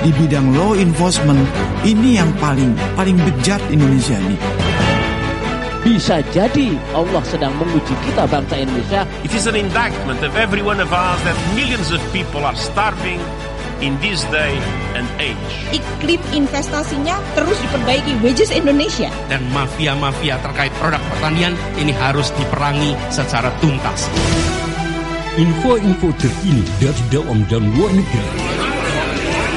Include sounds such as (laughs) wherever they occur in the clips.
di bidang law enforcement ini yang paling paling bejat Indonesia ini. Bisa jadi Allah sedang menguji kita bangsa Indonesia. It is an indictment of every one of us that millions of people are starving in this day and age. Iklim investasinya terus diperbaiki wages Indonesia. Dan mafia-mafia terkait produk pertanian ini harus diperangi secara tuntas. Info-info terkini dari dalam dan luar negeri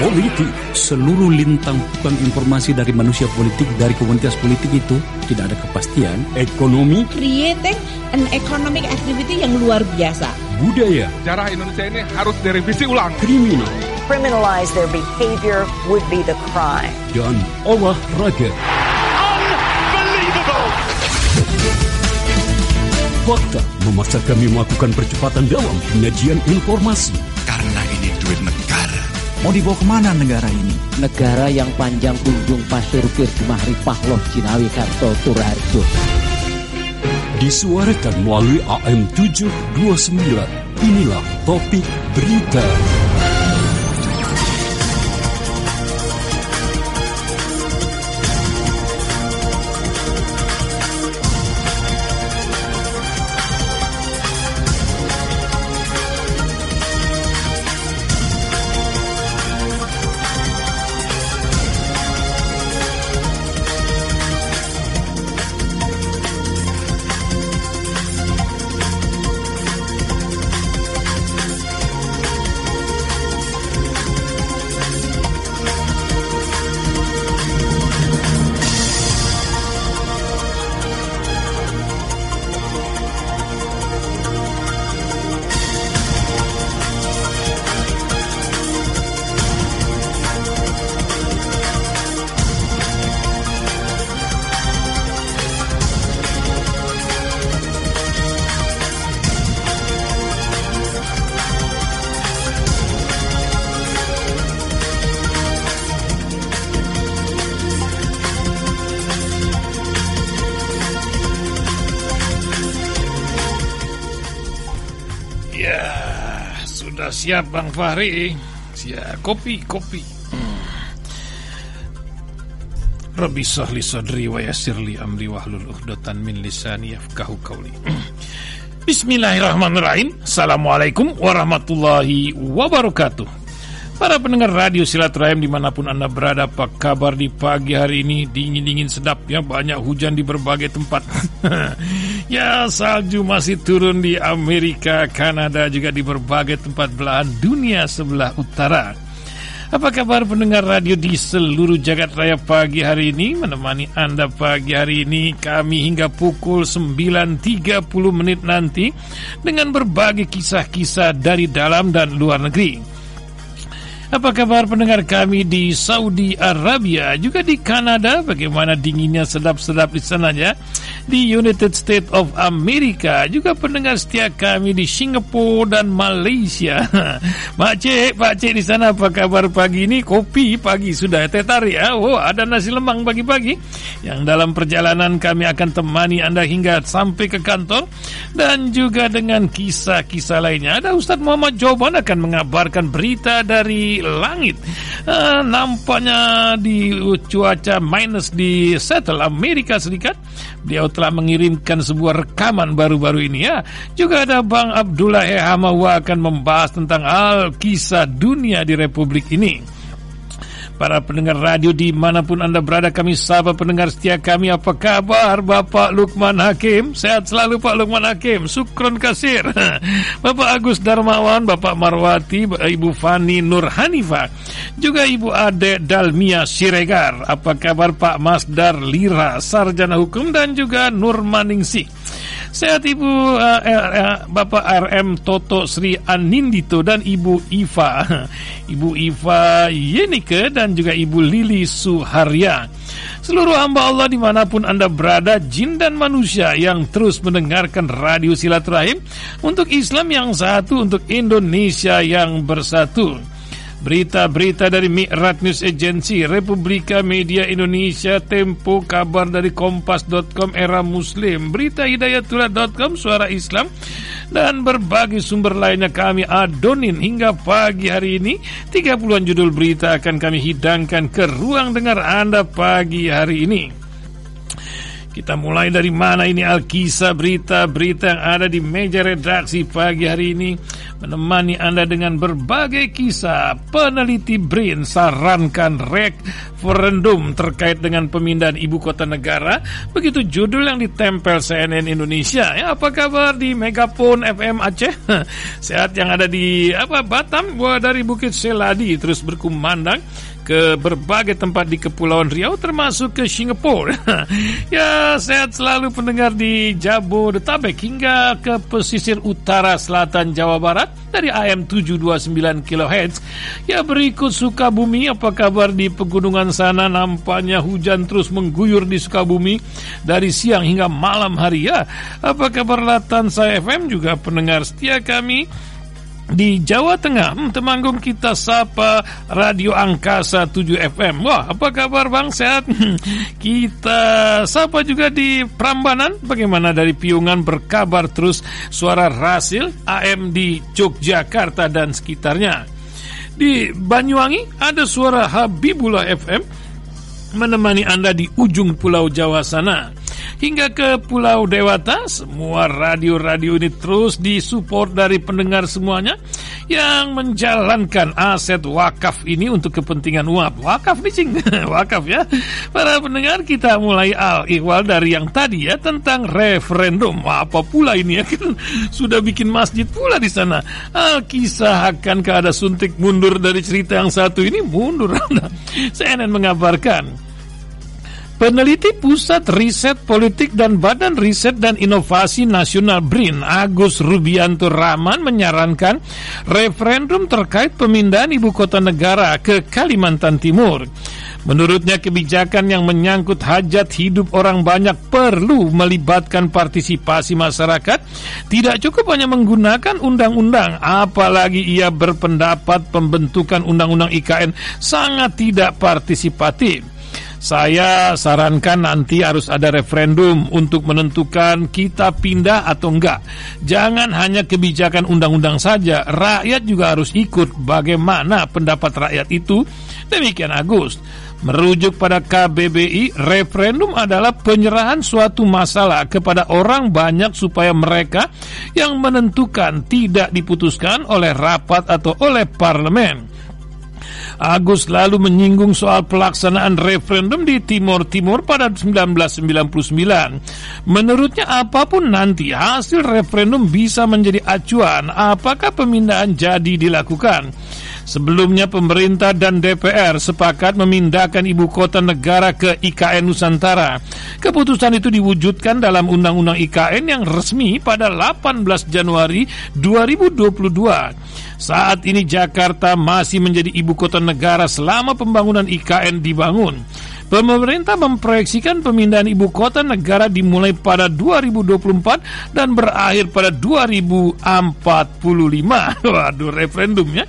politik. Seluruh lintang bukan informasi dari manusia politik, dari komunitas politik itu tidak ada kepastian. Ekonomi. Creating an economic activity yang luar biasa. Budaya. Sejarah Indonesia ini harus direvisi ulang. Kriminal. Criminalize their behavior would be the crime. Dan olahraga. Unbelievable! Fakta memaksa kami melakukan percepatan dalam penyajian informasi. Karena ini duit negara Mau dibawa ke mana negara ini? Negara yang panjang kunjung Pasir Bir Jumahri Pahloh Cinawi Karto Turarjo. Disuarakan melalui AM 729. Inilah topik berita. Siap Bang Fahri. Siap, kopi, kopi. Rabbi sahli sadri wa yassirli amri wahlul uqdatan min lisani yafqahu qawli. Bismillahirrahmanirrahim. Assalamualaikum warahmatullahi wabarakatuh. Para pendengar radio silaturahim di mana pun anda berada Apa kabar di pagi hari ini Dingin-dingin sedap ya Banyak hujan di berbagai tempat (laughs) Ya salju masih turun di Amerika Kanada juga di berbagai tempat belahan dunia sebelah utara. Apa kabar pendengar radio di seluruh jagat raya pagi hari ini? Menemani Anda pagi hari ini Kami hingga pukul 9.30 menit nanti Dengan berbagai kisah-kisah dari dalam dan luar negeri. Apa kabar pendengar kami di Saudi Arabia juga di Kanada? Bagaimana dinginnya sedap-sedap di sana ya di United States of America juga pendengar setia kami di Singapura dan Malaysia. (laughs) Pak Cik Pak Cik di sana apa kabar pagi ini? Kopi pagi sudah teh tarik ya oh ada nasi lemang pagi-pagi. Yang dalam perjalanan kami akan temani Anda hingga sampai ke kantor. Dan juga dengan kisah-kisah lainnya. Ada Ustadz Muhammad Joban akan mengabarkan berita dari langit. Uh, nampaknya di cuaca minus di Seattle, Amerika Serikat. Beliau telah mengirimkan sebuah rekaman baru-baru ini ya. Juga ada Bang Abdullah E. Hamawa akan membahas tentang al kisah dunia di Republik ini. Para pendengar radio di mana pun anda berada Kami sahabat pendengar setia kami Apa kabar Bapak Lukman Hakim? Sehat selalu Pak Lukman Hakim. Sukron kasir. (laughs) Bapak Agus Darmawan Bapak Marwati Ibu Fani Nur Hanifa Juga Ibu Ade Dalmia Siregar. Apa kabar Pak Masdar Lira Sarjana Hukum Dan juga Nur Maningsih Sehat Ibu uh, uh, Bapak RM Toto Sri Anindito dan Ibu Iva. (laughs) Ibu Iva Yenike dan juga Ibu Lili Suharya. Seluruh hamba Allah di mana pun Anda berada Jin dan manusia yang terus mendengarkan Radio Silaturahim Untuk Islam yang satu Untuk Indonesia yang bersatu Berita-berita dari Mi'rat News Agency, Republika Media Indonesia, Tempo, kabar dari Kompas.com, Era Muslim, berita Hidayatullah.com, Suara Islam, dan berbagai sumber lainnya kami adonin hingga pagi hari ini. 30-an judul berita akan kami hidangkan ke ruang dengar Anda pagi hari ini. Kita mulai dari mana ini Alkisah berita-berita yang ada di meja redaksi pagi hari ini. Menemani Anda dengan berbagai kisah. Peneliti BRIN sarankan referendum terkait dengan pemindahan ibu kota negara. Begitu judul yang ditempel CNN Indonesia. Ya apa kabar di Megapon FM Aceh? (laughs) Sehat yang ada di apa Batam? Gua dari Bukit Seladi terus berkumandang ke berbagai tempat di Kepulauan Riau termasuk ke Singapura. (laughs) ya, sehat selalu pendengar di Jabodetabek hingga ke pesisir utara selatan Jawa Barat dari AM 729 kHz. Ya, berikut Sukabumi, apa kabar di pegunungan sana? Nampaknya hujan terus mengguyur di Sukabumi dari siang hingga malam hari ya. Apa kabar Latansa FM juga pendengar setia kami? Di Jawa Tengah hmm, Temanggung kita sapa Radio Angkasa 7 FM Wah apa kabar Bang? Sehat? (laughs) Kita sapa juga di Prambanan. Bagaimana dari Piungan berkabar terus Suara Rasil AM di Yogyakarta dan sekitarnya. Di Banyuwangi ada suara Habibullah FM Menemani Anda di ujung pulau Jawa sana hingga ke Pulau Dewata. Semua radio-radio ini terus disupport dari pendengar semuanya yang menjalankan aset wakaf ini untuk kepentingan uap. Wakaf nih (laughs) wakaf ya. Para pendengar kita mulai al ikhwal dari yang tadi ya tentang referendum. Apa pula ini ya (laughs) kan sudah bikin masjid pula di sana. Al kisah akan ada suntik mundur dari cerita yang satu ini mundur. (laughs) CNN mengabarkan Peneliti Pusat Riset Politik dan Badan Riset dan Inovasi Nasional BRIN Agus Rubianto Rahman menyarankan referendum terkait pemindahan ibu kota negara ke Kalimantan Timur. Menurutnya kebijakan yang menyangkut hajat hidup orang banyak perlu melibatkan partisipasi masyarakat. Tidak cukup hanya menggunakan undang-undang, apalagi ia berpendapat pembentukan undang-undang IKN sangat tidak partisipatif. Saya sarankan nanti harus ada referendum untuk menentukan kita pindah atau enggak. Jangan hanya kebijakan undang-undang saja, rakyat juga harus ikut bagaimana pendapat rakyat itu. Demikian Agus. Merujuk pada KBBI, referendum adalah penyerahan suatu masalah kepada orang banyak supaya mereka yang menentukan tidak diputuskan oleh rapat atau oleh parlemen. Agus lalu menyinggung soal pelaksanaan referendum di Timur Timur pada 1999. Menurutnya apa pun nanti hasil referendum bisa menjadi acuan apakah pemindahan jadi dilakukan. Sebelumnya pemerintah dan DPR sepakat memindahkan ibu kota negara ke IKN Nusantara. Keputusan itu diwujudkan dalam Undang-Undang IKN yang resmi pada 18 Januari 2022. Saat ini Jakarta masih menjadi ibu kota negara selama pembangunan IKN dibangun. Pemerintah memproyeksikan pemindahan ibu kota negara dimulai pada 2024 dan berakhir pada 2045. (laughs) Waduh, referendum ya.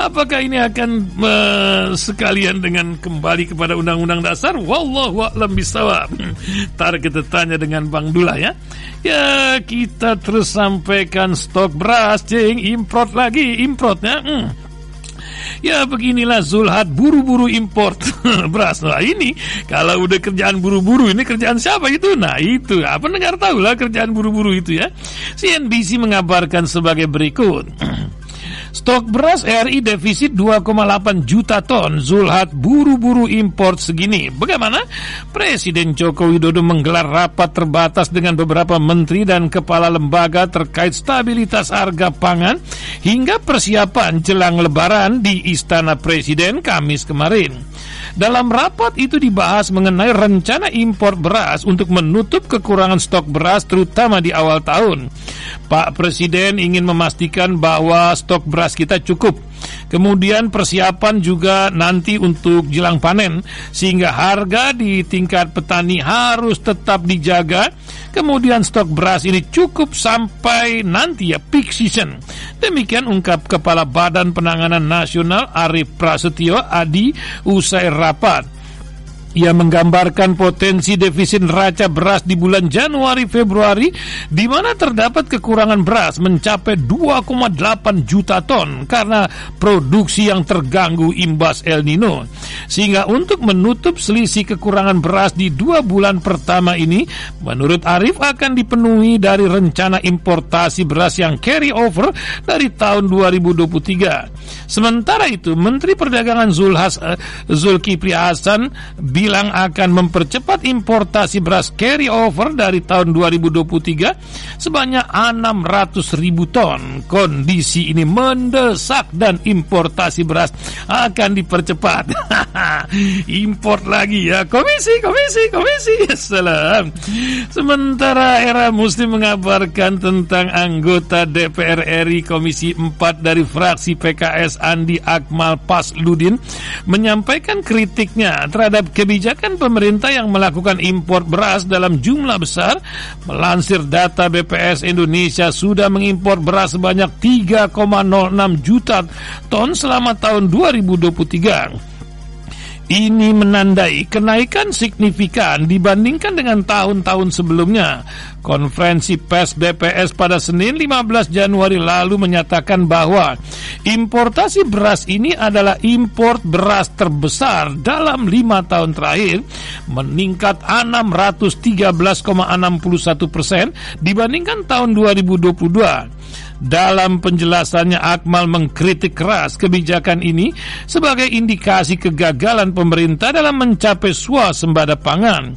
Apakah ini akan uh, sekalian dengan kembali kepada Undang-Undang Dasar? Wallahu a'lam bisawab. (laughs) Ntar kita tanya dengan Bang Dula ya. Ya kita terus sampaikan stok beras, cing, import lagi, importnya. Hmm. Ya beginilah Zulhad buru-buru import (laughs) beras. Nah ini kalau udah kerjaan buru-buru ini kerjaan siapa itu? Nah itu apa negara tahu lah kerjaan buru-buru itu ya. CNBC mengabarkan sebagai berikut. (clears throat) Stok beras RI defisit 2,8 juta ton. Zulhad buru-buru import segini. Bagaimana? Presiden Joko Widodo menggelar rapat terbatas dengan beberapa menteri dan kepala lembaga terkait stabilitas harga pangan hingga persiapan jelang lebaran di Istana Presiden Kamis kemarin. Dalam rapat itu dibahas mengenai rencana impor beras untuk menutup kekurangan stok beras terutama di awal tahun. Pak Presiden ingin memastikan bahwa stok beras kita cukup. Kemudian persiapan juga nanti untuk jelang panen sehingga harga di tingkat petani harus tetap dijaga Kemudian stok beras ini cukup sampai nanti ya peak season. Demikian ungkap Kepala Badan Penanganan Nasional Arif Prasetyo Adi usai rapat. Ia menggambarkan potensi defisit neraca beras di bulan Januari Februari di mana terdapat kekurangan beras mencapai 2,8 juta ton karena produksi yang terganggu imbas El Nino. Sehingga untuk menutup selisih kekurangan beras di dua bulan pertama ini, menurut Arif akan dipenuhi dari rencana importasi beras yang carry over dari tahun 2023. Sementara itu, Menteri Perdagangan Zulhas, uh, Zulkifli Hasan bilang akan mempercepat importasi beras carry over dari tahun 2023 sebanyak 600 ribu ton. Kondisi ini mendesak dan importasi beras akan dipercepat. (laughs) Import lagi ya. Komisi, komisi, komisi. Salam. Sementara era Muslim mengabarkan tentang anggota DPR RI Komisi 4 dari fraksi PKS Andi Akmal Pasludin menyampaikan kritiknya terhadap kebijakan kebijakan pemerintah yang melakukan impor beras dalam jumlah besar. Melansir data BPS Indonesia sudah mengimpor beras sebanyak 3,06 juta ton selama tahun 2023. Ini menandai kenaikan signifikan dibandingkan dengan tahun-tahun sebelumnya. Konferensi PES BPS pada Senin 15 Januari lalu menyatakan bahwa importasi beras ini adalah import beras terbesar dalam lima tahun terakhir, meningkat 613,61 persen dibandingkan tahun 2022. Dalam penjelasannya Akmal mengkritik keras kebijakan ini sebagai indikasi kegagalan pemerintah dalam mencapai swasembada pangan.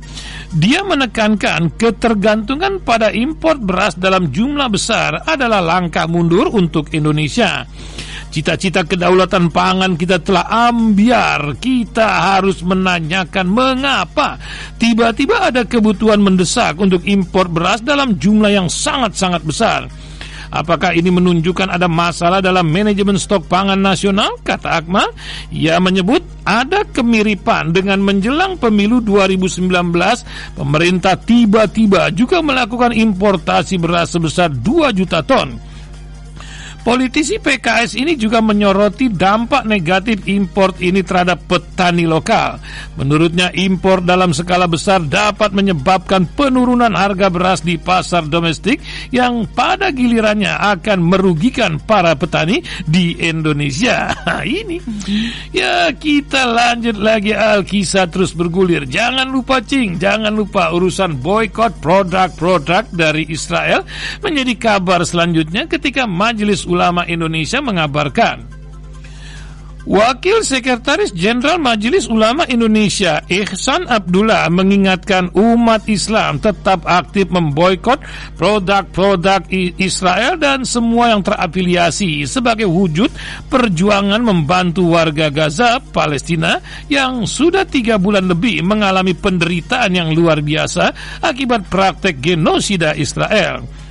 Dia menekankan ketergantungan pada impor beras dalam jumlah besar adalah langkah mundur untuk Indonesia. Cita-cita kedaulatan pangan kita telah ambiar. Kita harus menanyakan mengapa tiba-tiba ada kebutuhan mendesak untuk impor beras dalam jumlah yang sangat-sangat besar. Apakah ini menunjukkan ada masalah dalam manajemen stok pangan nasional? Kata Akmal, ia menyebut ada kemiripan dengan menjelang pemilu 2019, pemerintah tiba-tiba juga melakukan importasi beras sebesar 2 juta ton. Politisi PKS ini juga menyoroti dampak negatif impor ini terhadap petani lokal. Menurutnya impor dalam skala besar dapat menyebabkan penurunan harga beras di pasar domestik yang pada gilirannya akan merugikan para petani di Indonesia. (laughs) ini ya kita lanjut lagi Alkisah terus bergulir. Jangan lupa cing, jangan lupa urusan boykot produk-produk dari Israel menjadi kabar selanjutnya ketika Majelis Ulama Indonesia mengabarkan Wakil Sekretaris Jenderal Majelis Ulama Indonesia Ihsan Abdullah mengingatkan umat Islam tetap aktif memboikot produk-produk Israel dan semua yang terafiliasi sebagai wujud perjuangan membantu warga Gaza, Palestina yang sudah tiga bulan lebih mengalami penderitaan yang luar biasa akibat praktek genosida Israel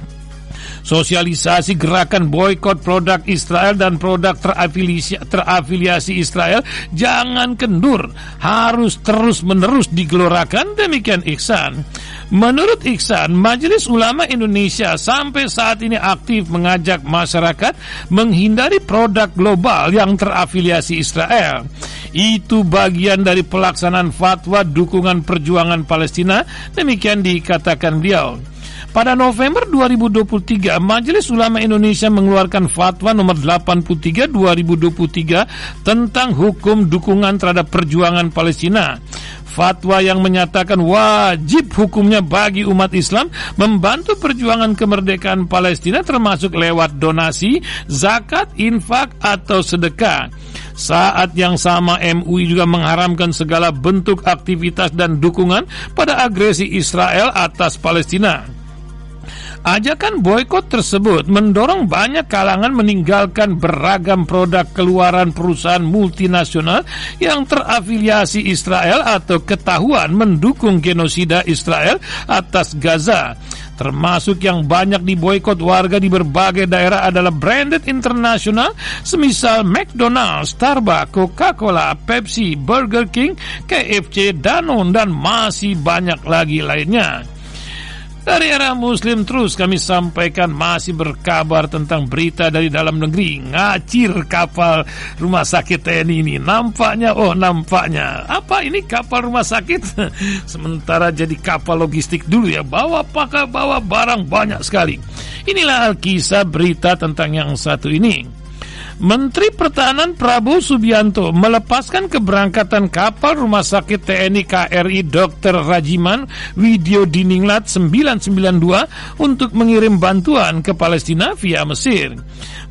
sosialisasi gerakan boykot produk Israel dan produk terafiliasi, terafiliasi Israel jangan kendur, harus terus-menerus digelorakan demikian Iksan. Menurut Iksan, Majelis Ulama Indonesia sampai saat ini aktif mengajak masyarakat menghindari produk global yang terafiliasi Israel. Itu bagian dari pelaksanaan fatwa dukungan perjuangan Palestina, demikian dikatakan beliau. Pada November 2023, Majelis Ulama Indonesia mengeluarkan fatwa nomor 83 2023 tentang hukum dukungan terhadap perjuangan Palestina. Fatwa yang menyatakan wajib hukumnya bagi umat Islam membantu perjuangan kemerdekaan Palestina termasuk lewat donasi, zakat, infak, atau sedekah. Saat yang sama MUI juga mengharamkan segala bentuk aktivitas dan dukungan pada agresi Israel atas Palestina. Ajakan boykot tersebut mendorong banyak kalangan meninggalkan beragam produk keluaran perusahaan multinasional yang terafiliasi Israel atau ketahuan mendukung genosida Israel atas Gaza termasuk yang banyak diboykot warga di berbagai daerah adalah branded internasional semisal McDonald's, Starbucks, Coca-Cola, Pepsi, Burger King, KFC, Danone dan masih banyak lagi lainnya. Dari era muslim terus kami sampaikan masih berkabar tentang berita dari dalam negeri. Ngacir kapal rumah sakit TNI ini. Nampaknya, oh nampaknya. Apa ini kapal rumah sakit? (laughs) Sementara jadi kapal logistik dulu ya. Bawa pakai bawa barang banyak sekali. Inilah kisah berita tentang yang satu ini Menteri Pertahanan Prabowo Subianto melepaskan keberangkatan kapal Rumah Sakit TNI KRI Dr. Rajiman Widyo Dininglat 992 untuk mengirim bantuan ke Palestina via Mesir.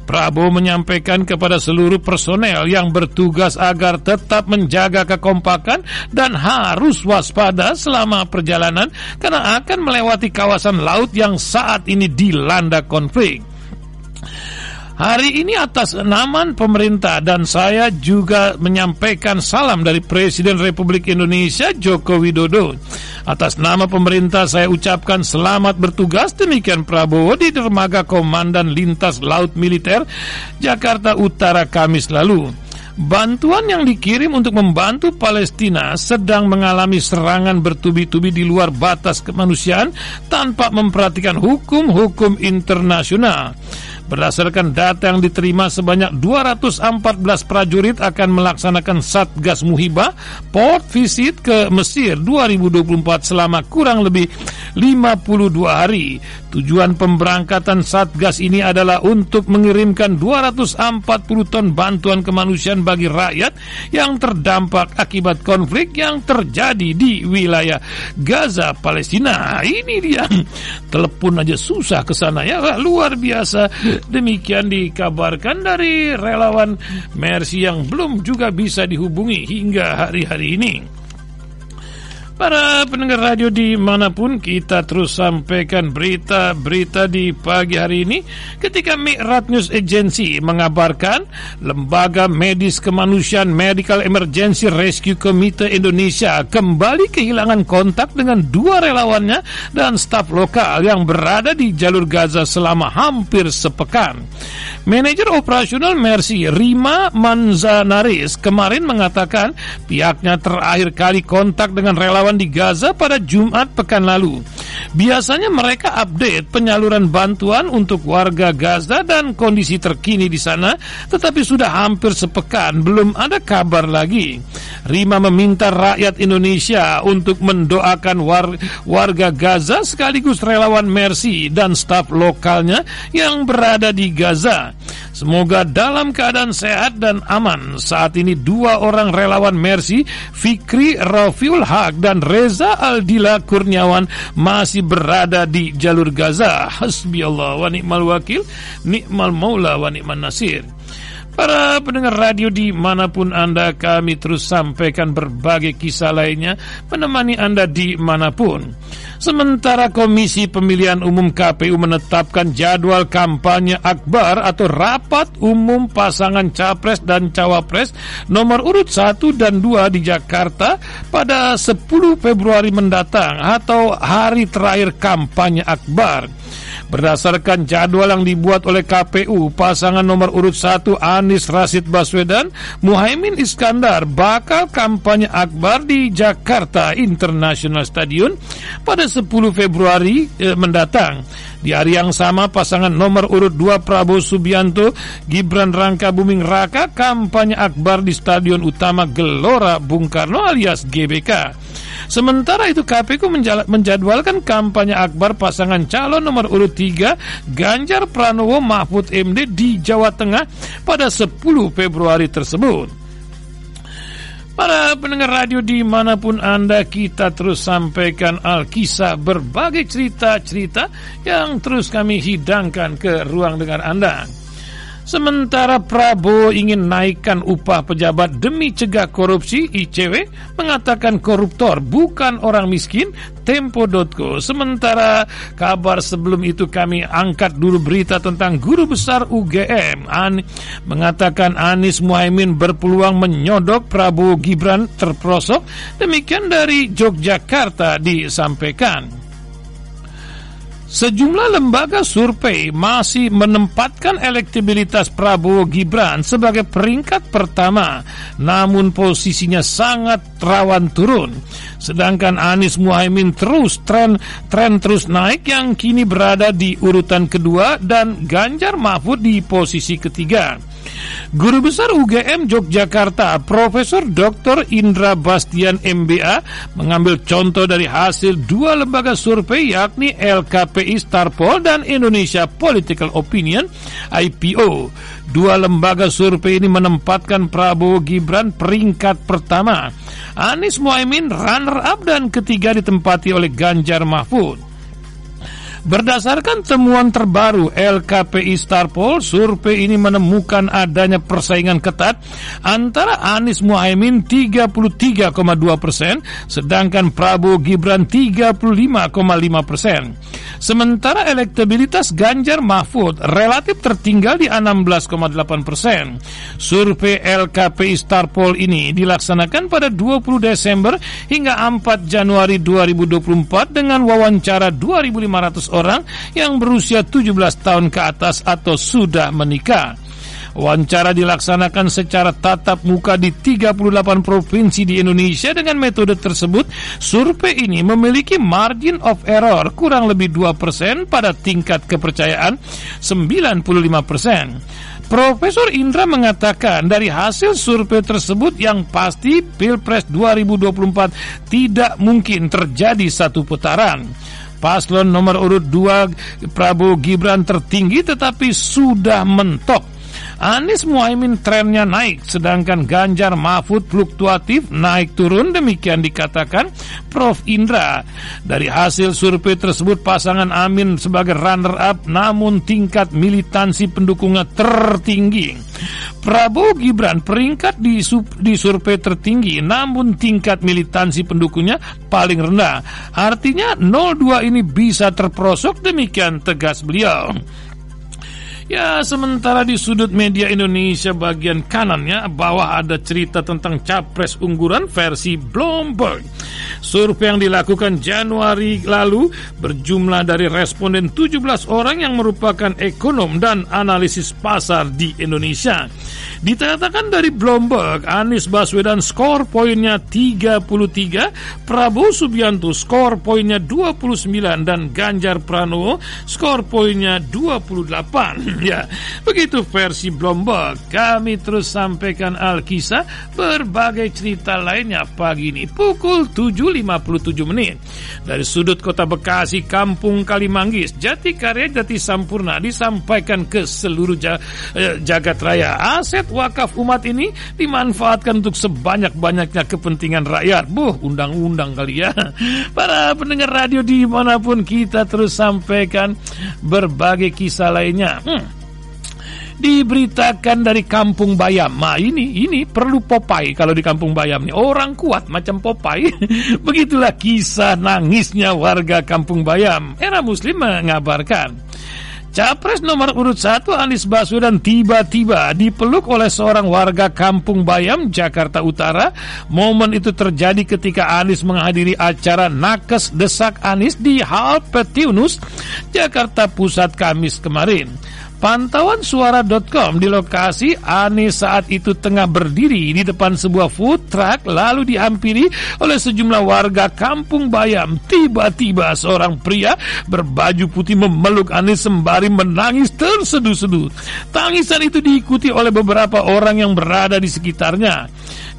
Prabowo menyampaikan kepada seluruh personel yang bertugas agar tetap menjaga kekompakan dan harus waspada selama perjalanan karena akan melewati kawasan laut yang saat ini dilanda konflik. Hari ini atas nama pemerintah dan saya juga menyampaikan salam dari Presiden Republik Indonesia Joko Widodo. Atas nama pemerintah saya ucapkan selamat bertugas demikian Prabowo di dermaga Komandan Lintas Laut Militer Jakarta Utara Kamis lalu. Bantuan yang dikirim untuk membantu Palestina sedang mengalami serangan bertubi-tubi di luar batas kemanusiaan tanpa memperhatikan hukum-hukum internasional. Berdasarkan data yang diterima sebanyak 214 prajurit akan melaksanakan Satgas Muhibah port visit ke Mesir 2024 selama kurang lebih 52 hari. Tujuan pemberangkatan Satgas ini adalah untuk mengirimkan 240 ton bantuan kemanusiaan bagi rakyat yang terdampak akibat konflik yang terjadi di wilayah Gaza, Palestina. Ini dia. Telepon aja susah ke sana ya. Luar biasa. Demikian dikabarkan dari relawan Mercy yang belum juga bisa dihubungi hingga hari-hari ini. Para pendengar radio di mana pun kita terus sampaikan berita-berita di pagi hari ini ketika Mi'rat News Agency mengabarkan Lembaga Medis Kemanusiaan Medical Emergency Rescue Committee Indonesia kembali kehilangan kontak dengan dua relawannya dan staf lokal yang berada di jalur Gaza selama hampir sepekan. Manajer operasional Mercy Rima Manzanaris kemarin mengatakan pihaknya terakhir kali kontak dengan relawan relawan di Gaza pada Jumat pekan lalu. Biasanya mereka update penyaluran bantuan untuk warga Gaza dan kondisi terkini di sana, tetapi sudah hampir sepekan belum ada kabar lagi. Rima meminta rakyat Indonesia untuk mendoakan war warga Gaza sekaligus relawan Mercy dan staf lokalnya yang berada di Gaza. Semoga dalam keadaan sehat dan aman. Saat ini dua orang relawan Mercy, Fikri Rafiul Haq dan Reza Aldila Kurniawan masih berada di jalur Gaza. Hasbi Allah wa ni'mal wakil, ni'mal maula wa ni'mal nasir. Para pendengar radio di mana pun Anda kami terus sampaikan berbagai kisah lainnya menemani Anda di mana pun. Sementara Komisi Pemilihan Umum KPU menetapkan jadwal kampanye akbar atau rapat umum pasangan capres dan cawapres nomor urut 1 dan 2 di Jakarta pada 10 Februari mendatang atau hari terakhir kampanye akbar. Berdasarkan jadwal yang dibuat oleh KPU, pasangan nomor urut 1 Anies Rasid Baswedan, Muhaimin Iskandar bakal kampanye akbar di Jakarta International Stadium pada 10 Februari eh, mendatang. Di hari yang sama pasangan nomor urut 2 Prabowo Subianto Gibran Rangka Buming Raka kampanye akbar di Stadion Utama Gelora Bung Karno alias GBK. Sementara itu KPU menjadwalkan kampanye akbar pasangan calon nomor urut 3 Ganjar Pranowo Mahfud MD di Jawa Tengah pada 10 Februari tersebut. Para pendengar radio di mana pun Anda kita terus sampaikan Alkisah berbagai cerita-cerita yang terus kami hidangkan ke ruang dengar Anda. Sementara Prabowo ingin naikkan upah pejabat demi cegah korupsi, ICW mengatakan koruptor bukan orang miskin, Tempo.co. Sementara kabar sebelum itu kami angkat dulu berita tentang guru besar UGM. An mengatakan Anies Muhaimin berpeluang menyodok Prabowo Gibran terprosok. Demikian dari Yogyakarta disampaikan. Sejumlah lembaga survei masih menempatkan elektabilitas Prabowo Gibran sebagai peringkat pertama, namun posisinya sangat rawan turun. Sedangkan Anies Muhaimin terus tren tren terus naik yang kini berada di urutan kedua dan Ganjar Mahfud di posisi ketiga. Guru Besar UGM Yogyakarta, Profesor Dr. Indra Bastian MBA mengambil contoh dari hasil dua lembaga survei yakni LKPI Starpol dan Indonesia Political Opinion IPO. Dua lembaga survei ini menempatkan Prabowo Gibran peringkat pertama. Anies Mohaimin runner up dan ketiga ditempati oleh Ganjar Mahfud. Berdasarkan temuan terbaru LKPI Starpol, survei ini menemukan adanya persaingan ketat antara Anies Muhaimin 33,2 persen, sedangkan Prabowo Gibran 35,5 persen. Sementara elektabilitas Ganjar Mahfud relatif tertinggal di 16,8 persen. Survei LKPI Starpol ini dilaksanakan pada 20 Desember hingga 4 Januari 2024 dengan wawancara 2.500 orang yang berusia 17 tahun ke atas atau sudah menikah. Wawancara dilaksanakan secara tatap muka di 38 provinsi di Indonesia dengan metode tersebut. Survei ini memiliki margin of error kurang lebih 2% pada tingkat kepercayaan 95%. Profesor Indra mengatakan dari hasil survei tersebut yang pasti Pilpres 2024 tidak mungkin terjadi satu putaran. Paslon nomor urut 2 Prabowo Gibran tertinggi tetapi sudah mentok Anies Muhaimin trennya naik, sedangkan Ganjar Mahfud fluktuatif naik turun demikian dikatakan Prof. Indra. Dari hasil survei tersebut pasangan Amin sebagai runner up namun tingkat militansi pendukungnya tertinggi. Prabowo Gibran peringkat di, di survei tertinggi namun tingkat militansi pendukungnya paling rendah. Artinya 02 ini bisa terprosok demikian tegas beliau. Ya, sementara di sudut media Indonesia bagian kanannya bawah ada cerita tentang capres unggulan versi Bloomberg. Survei yang dilakukan Januari lalu berjumlah dari responden 17 orang yang merupakan ekonom dan analisis pasar di Indonesia. Dikatakan dari Bloomberg, Anies Baswedan skor poinnya 33, Prabowo Subianto skor poinnya 29 dan Ganjar Pranowo skor poinnya 28. (laughs) ya, begitu versi Bloomberg. Kami terus sampaikan Alkisah berbagai cerita lainnya pagi ini pukul 7.57 menit. Dari sudut kota Bekasi, Kampung Kalimanggis, Jati Karya Jati Sampurna disampaikan ke seluruh eh, jagat raya. Aset wakaf umat ini dimanfaatkan untuk sebanyak-banyaknya kepentingan rakyat. Buh, undang-undang kali ya. (laughs) Para pendengar radio di mana pun kita terus sampaikan berbagai kisah lainnya. Hmm, diberitakan dari Kampung Bayam. Nah ini ini perlu Popeye kalau di Kampung Bayam nih orang kuat macam Popeye. (laughs) Begitulah kisah nangisnya warga Kampung Bayam. Era Muslim mengabarkan. Capres nomor urut satu Anies Baswedan tiba-tiba dipeluk oleh seorang warga Kampung Bayam, Jakarta Utara. Momen itu terjadi ketika Anies menghadiri acara Nakes Desak Anies di Hal Petiunus, Jakarta Pusat Kamis kemarin. Pantauan suara.com di lokasi Anies saat itu tengah berdiri di depan sebuah food truck lalu dihampiri oleh sejumlah warga kampung Bayam. Tiba-tiba seorang pria berbaju putih memeluk Anies sembari menangis terseduh-seduh. Tangisan itu diikuti oleh beberapa orang yang berada di sekitarnya.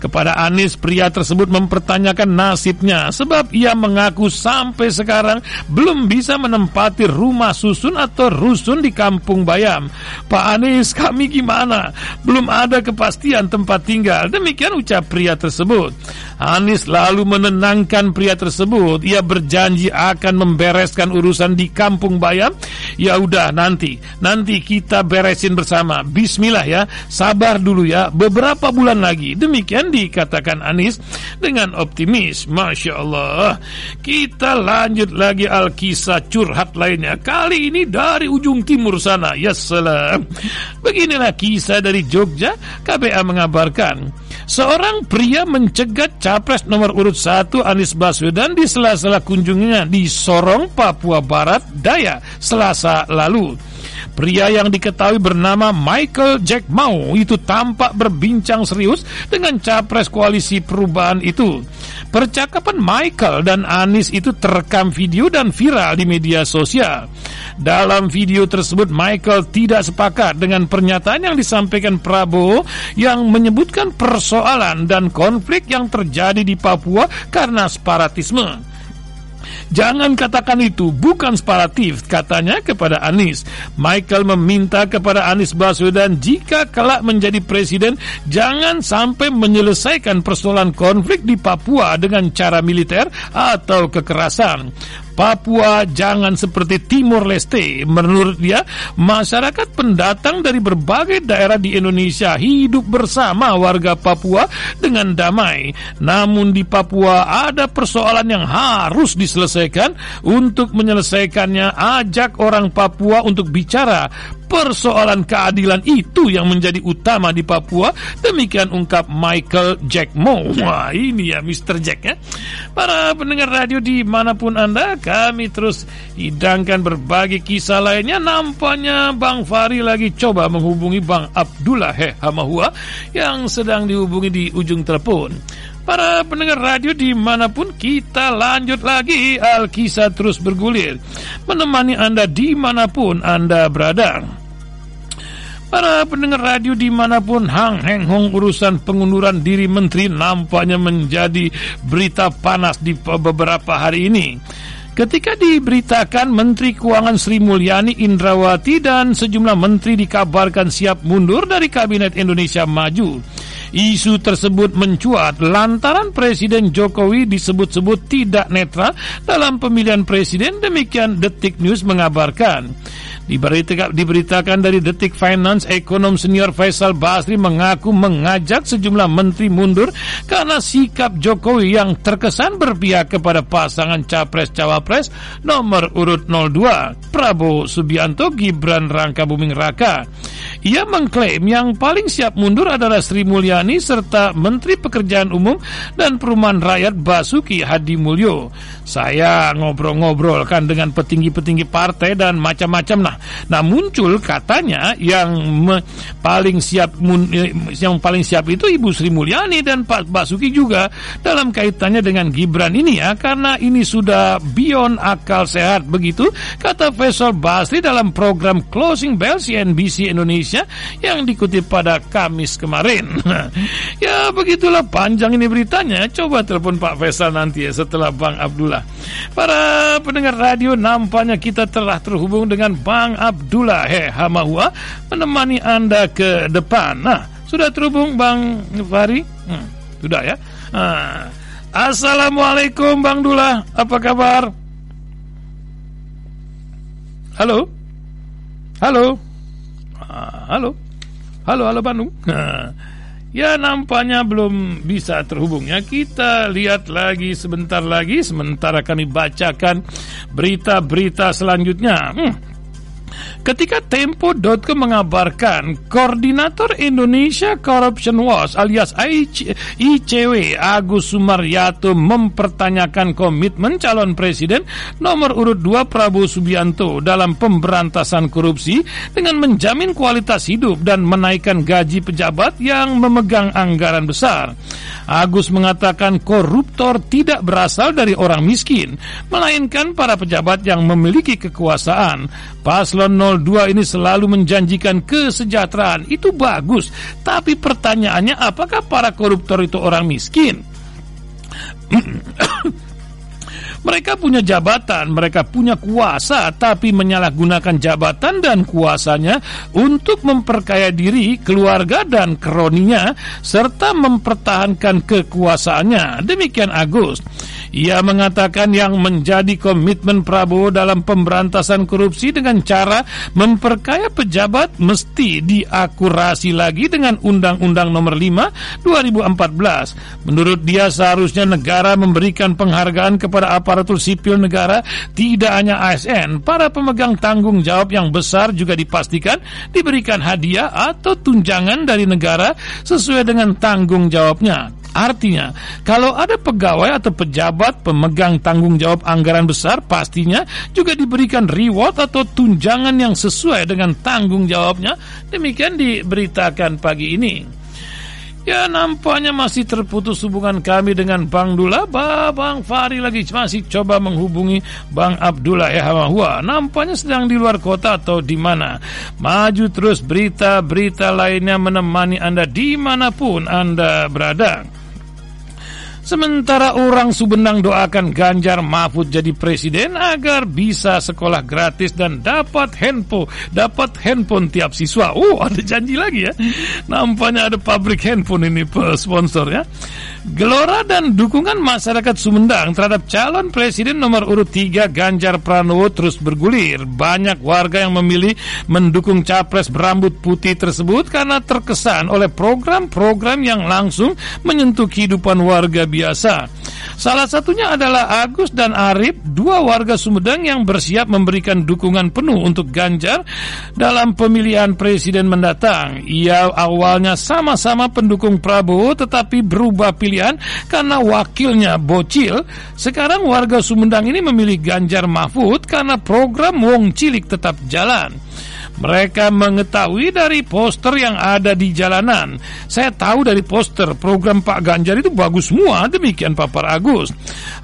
Kepada Anies, pria tersebut mempertanyakan nasibnya sebab ia mengaku sampai sekarang belum bisa menempati rumah susun atau rusun di kampung Bayam. Pak Anies, kami gimana? Belum ada kepastian tempat tinggal. Demikian ucap pria tersebut. Anies lalu menenangkan pria tersebut. Ia berjanji akan membereskan urusan di kampung Bayam. Ya udah nanti, nanti kita beresin bersama. Bismillah ya, sabar dulu ya. Beberapa bulan lagi. Demikian dikatakan Anies dengan optimis. Masya Allah. Kita lanjut lagi Alkisah curhat lainnya. Kali ini dari ujung timur sana. Ya salam. Beginilah kisah dari Jogja. KBA mengabarkan Seorang pria mencegat capres nomor urut 1 Anies Baswedan di sela-sela kunjungannya di Sorong, Papua Barat, Daya, Selasa lalu. Pria yang diketahui bernama Michael Jack Mau itu tampak berbincang serius dengan capres koalisi perubahan itu. Percakapan Michael dan Anis itu terekam video dan viral di media sosial. Dalam video tersebut Michael tidak sepakat dengan pernyataan yang disampaikan Prabowo yang menyebutkan persoalan dan konflik yang terjadi di Papua karena separatisme. Jangan katakan itu, bukan separatif, katanya kepada Anies. Michael meminta kepada Anies Baswedan jika kelak menjadi presiden, jangan sampai menyelesaikan persoalan konflik di Papua dengan cara militer atau kekerasan. Papua jangan seperti Timur Leste. Menurut dia, masyarakat pendatang dari berbagai daerah di Indonesia hidup bersama warga Papua dengan damai. Namun di Papua ada persoalan yang harus diselesaikan. Untuk menyelesaikannya, ajak orang Papua untuk bicara persoalan keadilan itu yang menjadi utama di Papua. Demikian ungkap Michael Jack Mo. Wah, ini ya Mr. Jack ya. Para pendengar radio di mana pun Anda, kami terus hidangkan berbagai kisah lainnya. Nampaknya Bang Fari lagi coba menghubungi Bang Abdullah Hamahua yang sedang dihubungi di ujung telepon. Para pendengar radio di mana pun kita lanjut lagi. Alkisah terus bergulir. Menemani Anda di mana pun Anda berada. Para pendengar radio di mana pun Hang Heng Hong urusan pengunduran diri menteri nampaknya menjadi berita panas di beberapa hari ini Ketika diberitakan Menteri Keuangan Sri Mulyani Indrawati dan sejumlah menteri dikabarkan siap mundur dari Kabinet Indonesia Maju. Isu tersebut mencuat lantaran Presiden Jokowi disebut-sebut tidak netral dalam pemilihan presiden demikian Detik News mengabarkan. Diberitakan, diberitakan dari Detik Finance, ekonom senior Faisal Basri mengaku mengajak sejumlah menteri mundur karena sikap Jokowi yang terkesan berpihak kepada pasangan capres-cawapres nomor urut 02, Prabowo Subianto Gibran Rangka Buming Raka. Ia mengklaim yang paling siap mundur adalah Sri Mulyani serta Menteri Pekerjaan Umum dan Perumahan Rakyat Basuki Hadi Mulyo. Saya ngobrol-ngobrol kan dengan petinggi-petinggi partai dan macam-macam nah. Nah muncul katanya yang paling siap eh, yang paling siap itu Ibu Sri Mulyani dan Pak Basuki juga dalam kaitannya dengan Gibran ini ya karena ini sudah beyond akal sehat begitu kata Faisal Basri dalam program Closing Bell CNBC Indonesia yang dikutip pada Kamis kemarin. (laughs) ya begitulah panjang ini beritanya. Coba telepon Pak Faisal nanti ya setelah Bang Abdullah Abdullah. Para pendengar radio nampaknya kita telah terhubung dengan Bang Abdullah He Hamahua menemani Anda ke depan. Nah, sudah terhubung Bang Fari? Hmm, sudah ya. Nah, Assalamualaikum Bang Dula, apa kabar? Halo? Halo? Ah, halo? Halo, halo Bandung? Ya nampaknya belum bisa terhubung ya Kita lihat lagi sebentar lagi Sementara kami bacakan berita-berita selanjutnya hmm. Ketika Tempo.com mengabarkan Koordinator Indonesia Corruption Watch alias ICW Agus Sumaryato mempertanyakan komitmen calon presiden nomor urut 2 Prabowo Subianto dalam pemberantasan korupsi dengan menjamin kualitas hidup dan menaikkan gaji pejabat yang memegang anggaran besar. Agus mengatakan koruptor tidak berasal dari orang miskin, melainkan para pejabat yang memiliki kekuasaan. Paslon 02 ini selalu menjanjikan kesejahteraan. Itu bagus. Tapi pertanyaannya apakah para koruptor itu orang miskin? (clears throat) Mereka punya jabatan, mereka punya kuasa, tapi menyalahgunakan jabatan dan kuasanya untuk memperkaya diri, keluarga, dan kroninya, serta mempertahankan kekuasaannya. Demikian Agus. Ia mengatakan yang menjadi komitmen Prabowo dalam pemberantasan korupsi dengan cara memperkaya pejabat mesti diakurasi lagi dengan Undang-Undang Nomor 5 2014. Menurut dia seharusnya negara memberikan penghargaan kepada aparatur sipil negara tidak hanya ASN, para pemegang tanggung jawab yang besar juga dipastikan diberikan hadiah atau tunjangan dari negara sesuai dengan tanggung jawabnya. Artinya, kalau ada pegawai atau pejabat pemegang tanggung jawab anggaran besar, pastinya juga diberikan reward atau tunjangan yang sesuai dengan tanggung jawabnya. Demikian diberitakan pagi ini. Ya nampaknya masih terputus hubungan kami dengan Bang Dula. Bang Fari lagi masih coba menghubungi Bang Abdullah ya Hua. Nampaknya sedang di luar kota atau di mana? Maju terus berita-berita lainnya menemani Anda di mana pun Anda berada Sementara orang Sumedang doakan Ganjar Mahfud jadi presiden agar bisa sekolah gratis dan dapat handphone, dapat handphone tiap siswa. Oh, ada janji lagi ya. Nampaknya ada pabrik handphone ini sponsor ya. Gelora dan dukungan masyarakat Sumedang terhadap calon presiden nomor urut 3 Ganjar Pranowo terus bergulir. Banyak warga yang memilih mendukung capres berambut putih tersebut karena terkesan oleh program-program yang langsung menyentuh kehidupan warga biasa. Salah satunya adalah Agus dan Arif, dua warga Sumedang yang bersiap memberikan dukungan penuh untuk Ganjar dalam pemilihan presiden mendatang. Ia awalnya sama-sama pendukung Prabowo tetapi berubah pilihan karena wakilnya bocil. Sekarang warga Sumedang ini memilih Ganjar Mahfud karena program Wong Cilik tetap jalan. Mereka mengetahui dari poster yang ada di jalanan. Saya tahu dari poster program Pak Ganjar itu bagus semua, demikian Papar Agus.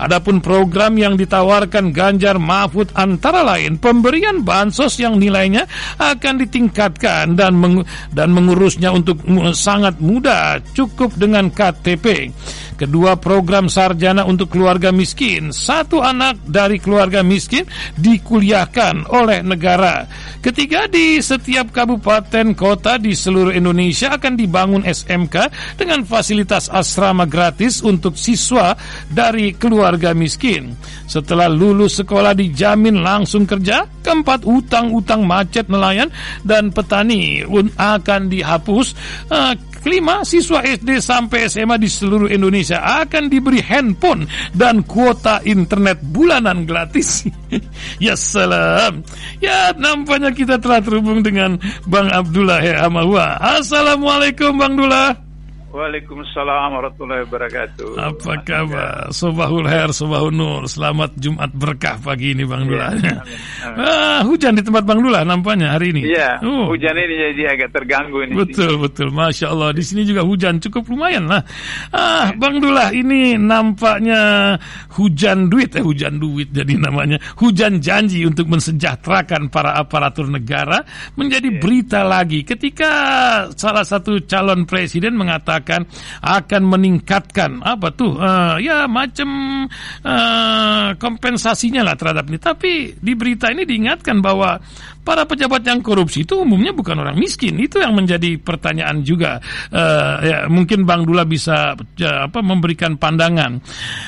Adapun program yang ditawarkan Ganjar Mahfud antara lain pemberian bansos yang nilainya akan ditingkatkan dan meng dan mengurusnya untuk sangat mudah, cukup dengan KTP. Kedua program sarjana untuk keluarga miskin. Satu anak dari keluarga miskin dikuliahkan oleh negara. Ketiga, di setiap kabupaten kota di seluruh Indonesia akan dibangun SMK dengan fasilitas asrama gratis untuk siswa dari keluarga miskin. Setelah lulus sekolah dijamin langsung kerja. Keempat, utang-utang macet nelayan dan petani akan dihapus. Uh, Kelima, siswa SD sampai SMA di seluruh Indonesia akan diberi handphone dan kuota internet bulanan gratis. (laughs) ya salam. Ya nampaknya kita telah terhubung dengan Bang Abdullah Amahwa. Assalamualaikum Bang Dullah. Waalaikumsalam warahmatullahi wabarakatuh. Apa kabar? Sobahul Her, Sobahul Nur. Selamat Jumat berkah pagi ini Bang Dula. Ya, (laughs) ah, hujan di tempat Bang Dula nampaknya hari ini. Iya, oh. hujan ini jadi agak terganggu ini. Betul, betul. Masya Allah. Di sini juga hujan cukup lumayan lah. Ah, Bang Dula ini nampaknya hujan duit, eh hujan duit jadi namanya. Hujan janji untuk mensejahterakan para aparatur negara menjadi yeah. berita lagi ketika salah satu calon presiden mengatakan akan akan meningkatkan apa tuh uh, ya macam uh, kompensasinya lah terhadap ini. Tapi di berita ini diingatkan bahwa para pejabat yang korupsi itu umumnya bukan orang miskin. Itu yang menjadi pertanyaan juga. Uh, ya, mungkin Bang Dula bisa uh, apa memberikan pandangan.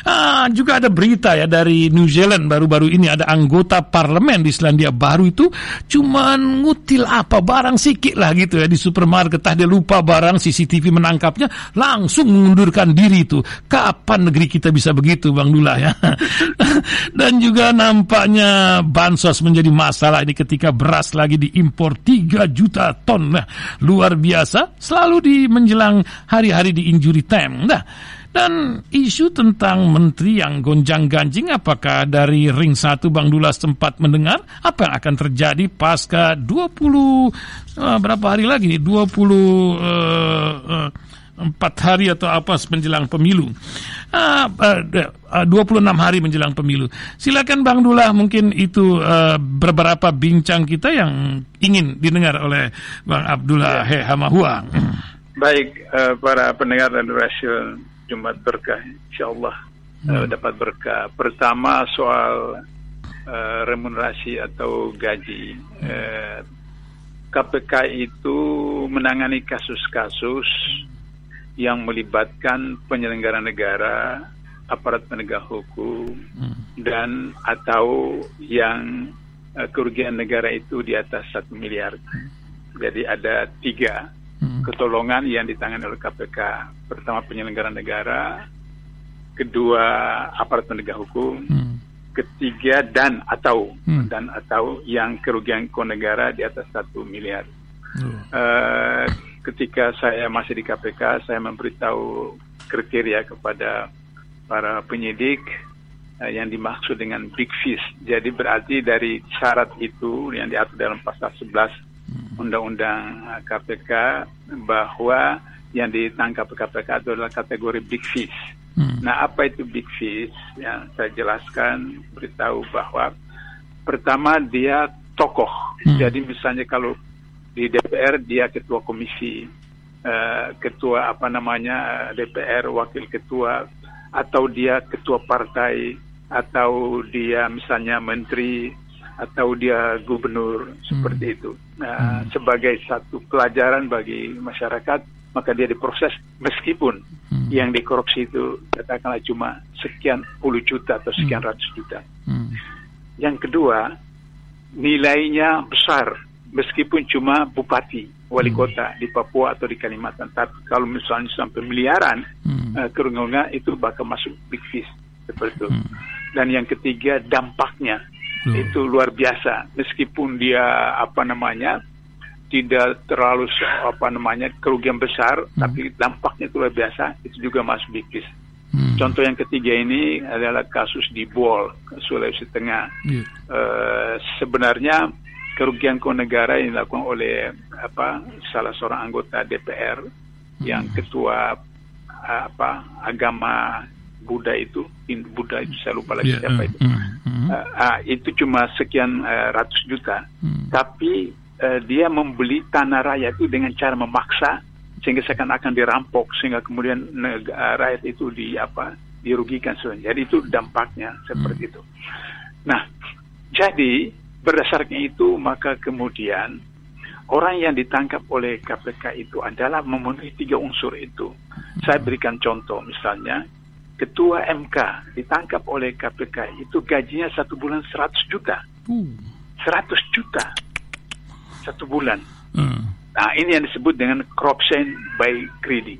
Uh, juga ada berita ya dari New Zealand baru-baru ini ada anggota parlemen di Selandia Baru itu cuman ngutil apa barang sikit lah gitu ya di supermarket. Tah dia lupa barang CCTV menangkapnya langsung mengundurkan diri itu. Kapan negeri kita bisa begitu Bang Dula ya? (laughs) Dan juga nampaknya bansos menjadi masalah ini ketika beras lagi diimpor 3 juta ton. Nah, luar biasa. Selalu di menjelang hari-hari di injury time. Nah, dan isu tentang menteri yang gonjang-ganjing apakah dari ring satu Bang Dula sempat mendengar apa yang akan terjadi pasca 20 uh, eh, berapa hari lagi 20 uh, uh, empat hari atau apa menjelang pemilu. Uh, uh, 26 hari menjelang pemilu. Silakan Bang Dullah mungkin itu uh, beberapa bincang kita yang ingin didengar oleh Bang Abdullah ya. Hehamahua. Baik uh, para pendengar dan rasul Jumat berkah insyaallah uh, hmm. dapat berkah. Pertama soal uh, remunerasi atau gaji. Uh, KPK itu menangani kasus-kasus yang melibatkan penyelenggara negara aparat penegak hukum dan atau yang uh, kerugian negara itu di atas satu miliar. Jadi ada tiga ketolongan yang ditangani oleh KPK. Pertama penyelenggara negara, kedua aparat penegak hukum, ketiga dan atau. Dan atau yang kerugian ke negara di atas satu miliar. Uh, ketika saya masih di KPK, saya memberitahu kriteria kepada para penyidik uh, yang dimaksud dengan big fish. Jadi berarti dari syarat itu yang diatur dalam pasal 11 Undang-Undang KPK bahwa yang ditangkap KPK itu adalah kategori big fish. Hmm. Nah, apa itu big fish? Yang saya jelaskan, beritahu bahwa pertama dia tokoh. Hmm. Jadi misalnya kalau di DPR dia ketua komisi, uh, ketua apa namanya DPR, wakil ketua, atau dia ketua partai, atau dia misalnya menteri, atau dia gubernur hmm. seperti itu. Nah, hmm. sebagai satu pelajaran bagi masyarakat, maka dia diproses meskipun hmm. yang dikorupsi itu katakanlah cuma sekian puluh juta atau sekian hmm. ratus juta. Hmm. Yang kedua, nilainya besar meskipun cuma bupati, wali hmm. kota di Papua atau di Kalimantan. Tapi kalau misalnya sampai miliaran hmm. uh, itu bakal masuk big fish seperti itu. Hmm. Dan yang ketiga dampaknya hmm. itu luar biasa meskipun dia apa namanya tidak terlalu apa namanya kerugian besar hmm. tapi dampaknya itu luar biasa itu juga masuk bikis hmm. contoh yang ketiga ini adalah kasus di Bol Sulawesi Tengah yeah. uh, sebenarnya kerugian ke negara yang dilakukan oleh apa salah seorang anggota DPR hmm. yang ketua apa agama Buddha itu Buddha itu saya lupa lagi yeah, siapa uh, itu. uh, uh, uh, itu cuma sekian uh, ratus juta. Uh, tapi uh, dia membeli tanah rakyat itu dengan cara memaksa sehingga seakan-akan dirampok sehingga kemudian uh, rakyat itu di apa dirugikan sebenarnya. Jadi itu dampaknya seperti uh, itu. Nah jadi berdasarkan itu maka kemudian orang yang ditangkap oleh KPK itu adalah memenuhi tiga unsur itu. Saya berikan contoh misalnya ketua MK ditangkap oleh KPK itu gajinya satu bulan 100 juta. Hmm. 100 juta satu bulan. Hmm. Nah ini yang disebut dengan corruption by greedy.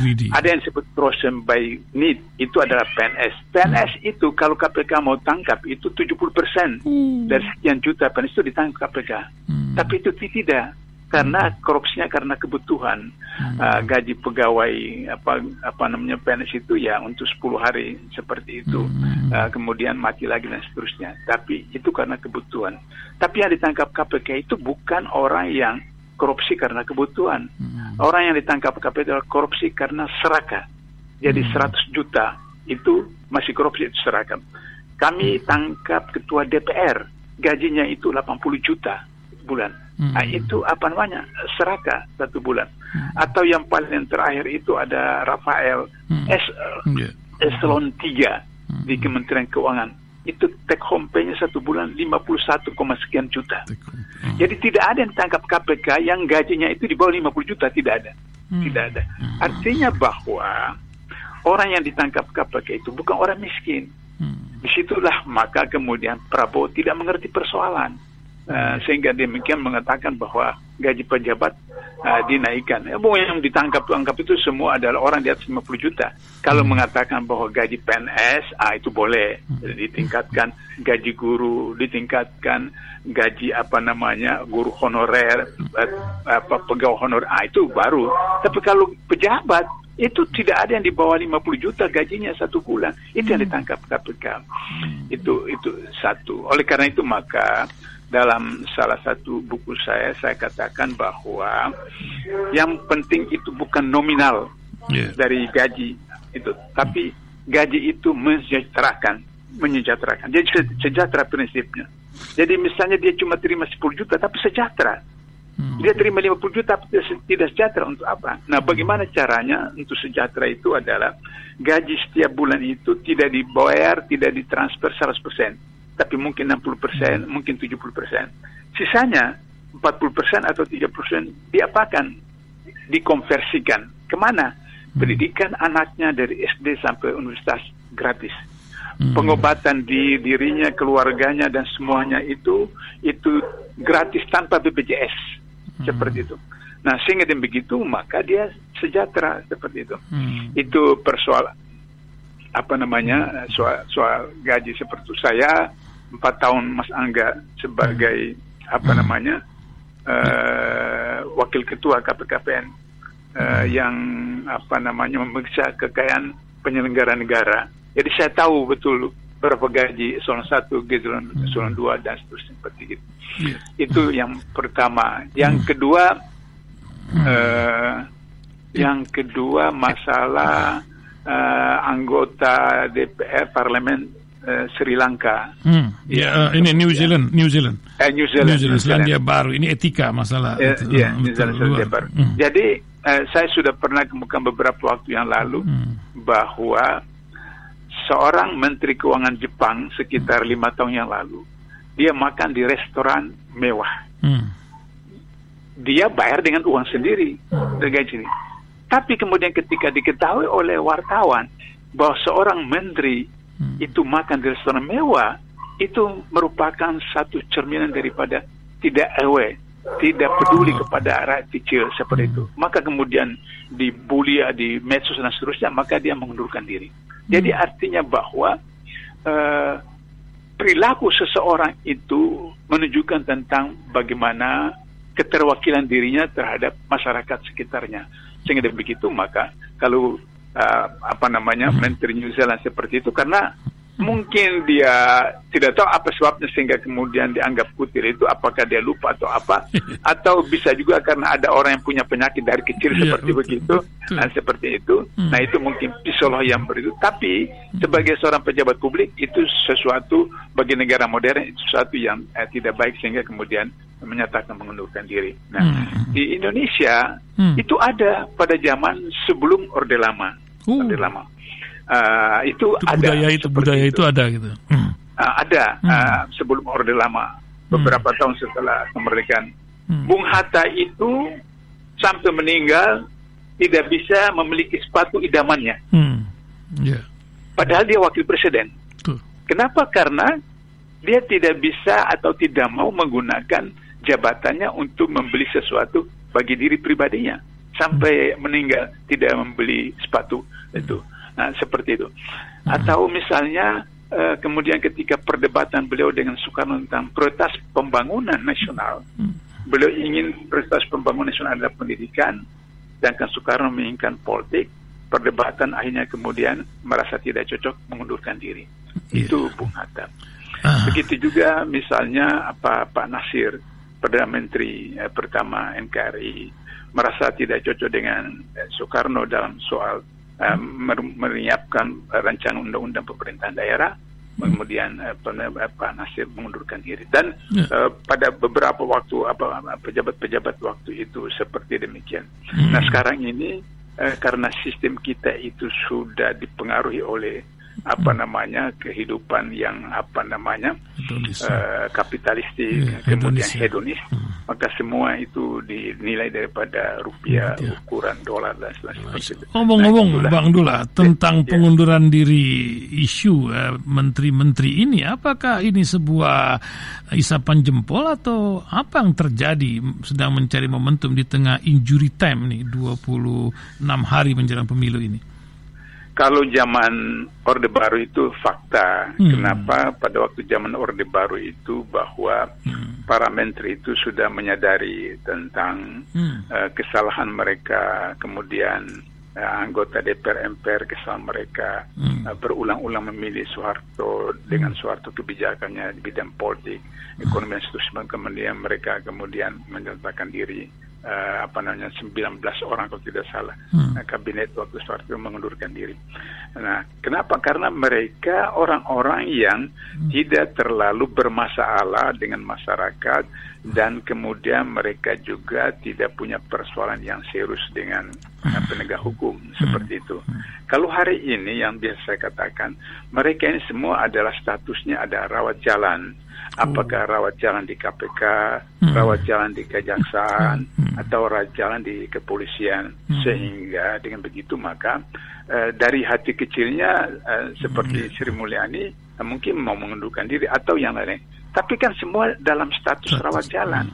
Greedy. Ada yang disebut corruption by need, itu adalah PNS. PNS hmm. itu kalau KPK mau tangkap itu 70% hmm. dari sekian juta PNS itu ditangkap KPK. Hmm. Tapi itu tidak karena korupsinya karena kebutuhan hmm. uh, gaji pegawai apa apa namanya PNS itu ya untuk 10 hari seperti itu hmm. uh, kemudian mati lagi dan seterusnya tapi itu karena kebutuhan tapi yang ditangkap KPK itu bukan orang yang korupsi karena kebutuhan hmm. orang yang ditangkap KPK adalah korupsi karena serakah jadi hmm. 100 juta itu masih korupsi itu serakah kami tangkap ketua DPR gajinya itu 80 juta bulan Hmm. Nah, itu apa namanya seraka satu bulan. Hmm. Atau yang paling terakhir itu ada Rafael hmm. S yeah. eselon 3 hmm. di Kementerian Keuangan. Itu take home pay-nya satu bulan 51, sekian juta. Hmm. Jadi tidak ada yang tangkap KPK yang gajinya itu di bawah 50 juta, tidak ada. Hmm. Tidak ada. Hmm. Artinya bahwa orang yang ditangkap KPK itu bukan orang miskin. Hmm. Di situlah maka kemudian Prabowo tidak mengerti persoalan Uh, sehingga demikian mengatakan bahwa gaji pejabat uh, dinaikkan. Ya, yang ditangkap tangkap itu semua adalah orang di atas 50 juta. Kalau hmm. mengatakan bahwa gaji PNS, ah itu boleh hmm. ditingkatkan gaji guru, ditingkatkan gaji apa namanya guru honorer, uh, apa pegawai honor, ah itu baru. Tapi kalau pejabat itu tidak ada yang di bawah 50 juta gajinya satu bulan. Itu yang hmm. ditangkap KPK. Itu itu satu. Oleh karena itu maka dalam salah satu buku saya saya katakan bahwa yang penting itu bukan nominal yeah. dari gaji itu tapi gaji itu mensejahterakan menyejahterakan. Jadi sejahtera prinsipnya. Jadi misalnya dia cuma terima 10 juta tapi sejahtera. Hmm. dia terima 50 juta tapi tidak sejahtera untuk apa? Nah bagaimana caranya untuk sejahtera itu adalah gaji setiap bulan itu tidak dibayar tidak ditransfer 100% tapi mungkin 60 persen, hmm. mungkin 70 persen. Sisanya 40 persen atau 30 persen diapakan? Dikonversikan. Ke mana? pendidikan anaknya dari SD sampai universitas gratis. Pengobatan di dirinya, keluarganya dan semuanya itu itu gratis tanpa BPJS seperti itu. Nah sehingga dengan begitu maka dia sejahtera seperti itu. Itu persoalan apa namanya soal soal gaji seperti itu. saya empat tahun Mas Angga sebagai apa namanya uh, wakil ketua KPKPN uh, yang apa namanya memeriksa kekayaan penyelenggara negara. Jadi saya tahu betul berapa gaji eselon satu, eselon eselon dua dan seterusnya seperti itu. Iya. Itu yang pertama. Yang kedua, uh, yang kedua masalah uh, anggota DPR Parlemen uh, Sri Lanka. Hmm. Ya, uh, ini New Zealand, New Zealand. Eh, New Zealand. New Zealand, Selandia Baru. Ini etika masalah. Ya, itu. ya, Hmm, New Zealand, Selandia. Baru. Hmm. Jadi eh, saya sudah pernah kemukakan beberapa waktu yang lalu Hmm. bahwa seorang menteri keuangan Jepang sekitar lima tahun yang lalu dia makan di restoran mewah. Hmm. Dia bayar dengan uang sendiri dari gaji. Tapi kemudian ketika diketahui oleh wartawan bahwa seorang menteri itu makan di restoran mewah, itu merupakan satu cerminan daripada tidak aware, tidak peduli kepada rakyat kecil seperti itu. Maka kemudian dibully di medsos dan seterusnya, maka dia mengundurkan diri. Jadi artinya bahwa eh, perilaku seseorang itu menunjukkan tentang bagaimana keterwakilan dirinya terhadap masyarakat sekitarnya. Sehingga begitu maka kalau uh, apa namanya (laughs) Menteri New Zealand seperti itu. Karena mungkin dia tidak tahu apa sebabnya sehingga kemudian dianggap kutil itu apakah dia lupa atau apa (laughs) atau bisa juga karena ada orang yang punya penyakit dari kecil Iya, seperti betul, begitu betul. nah seperti itu Hmm. nah itu mungkin psikolog yang beritu tapi sebagai seorang pejabat publik itu sesuatu bagi negara modern itu sesuatu yang eh, tidak baik sehingga kemudian menyatakan mengundurkan diri nah Hmm. di Indonesia Hmm. itu ada pada zaman sebelum Orde Lama Uh. Orde Lama Ah, itu, Itu ada budaya itu, budaya itu ada gitu. Hmm. Ah, ada Hmm. ah, sebelum Orde Lama beberapa tahun setelah kemerdekaan. Hmm. Bung Hatta itu sampai meninggal tidak bisa memiliki sepatu idamannya, Hmm. Ya. padahal dia wakil presiden. Betul. Kenapa? Karena dia tidak bisa atau tidak mau menggunakan jabatannya untuk membeli sesuatu bagi diri pribadinya sampai meninggal tidak membeli sepatu itu. Nah, seperti itu. Atau misalnya eh, kemudian ketika perdebatan beliau dengan Soekarno tentang prioritas pembangunan nasional, beliau ingin prioritas pembangunan nasional adalah pendidikan, sedangkan Soekarno menginginkan politik. Perdebatan akhirnya kemudian merasa tidak cocok mengundurkan diri. Iya. Itu Bung Hatta. Ah. Begitu juga misalnya apa Pak Nasir perdana menteri eh, pertama NKRI merasa tidak cocok dengan eh, Soekarno dalam soal eh, mer- menyiapkan eh, rancangan undang-undang pemerintahan daerah kemudian eh, eh, Pak Nasir mengundurkan diri dan Ya. eh, pada beberapa waktu apa apa, pejabat-pejabat waktu itu seperti demikian. Hmm. Nah sekarang ini eh, karena sistem kita itu sudah dipengaruhi oleh apa namanya kehidupan yang apa namanya Hedonis. eh, kapitalistik Iya, kemudian hedonis, ya. hedonis maka semua itu dinilai daripada rupiah Iya. ukuran dolar dan sebagainya seperti itu. Ngomong-ngomong, Nah. Bang Dula, tentang Ya. pengunduran diri isu eh, menteri-menteri ini, apakah ini sebuah isapan jempol atau apa yang terjadi sedang mencari momentum di tengah injury time nih 26 hari menjelang pemilu ini? Kalau zaman Orde Baru itu fakta. Hmm. Kenapa pada waktu zaman Orde Baru itu bahwa Hmm. para menteri itu sudah menyadari tentang Hmm. eh, kesalahan mereka, kemudian eh, anggota DPR MPR kesalahan mereka Hmm. eh, berulang-ulang memilih Soeharto dengan Soeharto kebijakannya di bidang politik, ekonomi dan seterusnya. Kemudian mereka kemudian menyatakan diri eh, apa namanya 19 orang kalau tidak salah Hmm. Nah, kabinet waktu Soeharto mengundurkan diri. Nah, kenapa? Karena mereka orang-orang yang tidak terlalu bermasalah dengan masyarakat, dan kemudian mereka juga tidak punya persoalan yang serius dengan uh, penegak hukum seperti itu. Kalau hari ini yang biasa saya katakan, mereka ini semua adalah statusnya ada rawat jalan. Apakah rawat jalan di KPK, rawat jalan di kejaksaan, atau rawat jalan di kepolisian, sehingga dengan begitu maka uh, dari hati kecilnya uh, seperti Sri Mulyani uh, mungkin mau mengundurkan diri atau yang lain. Tapi kan semua dalam status rawat jalan.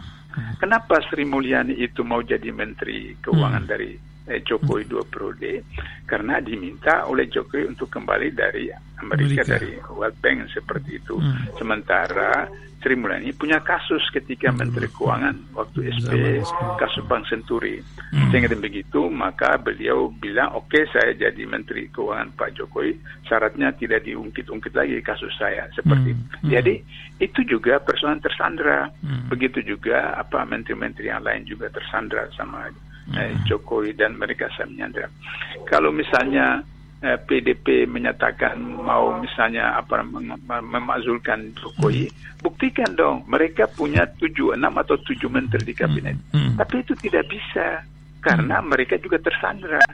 Kenapa Sri Mulyani itu mau jadi Menteri Keuangan dari eh, Jokowi dua periode? Karena diminta oleh Jokowi untuk kembali dari Amerika, Amerika. dari World Bank seperti itu. Sementara Sri Mulyani punya kasus ketika Menteri Keuangan waktu SP kasus Bank Senturi. Sehingga dengan begitu maka beliau bilang oke saya jadi Menteri Keuangan Pak Jokowi syaratnya tidak diungkit-ungkit lagi kasus saya seperti itu. Jadi itu juga persoalan tersandra. Begitu juga apa menteri-menteri yang lain juga tersandra sama eh, Jokowi dan mereka saya menyandra. Kalau misalnya eh, PDP menyatakan mau misalnya apa mem- mem- memakzulkan Jokowi, buktikan dong mereka punya tujuh enam atau tujuh menteri di kabinet. Tapi itu tidak bisa karena mereka juga tersandra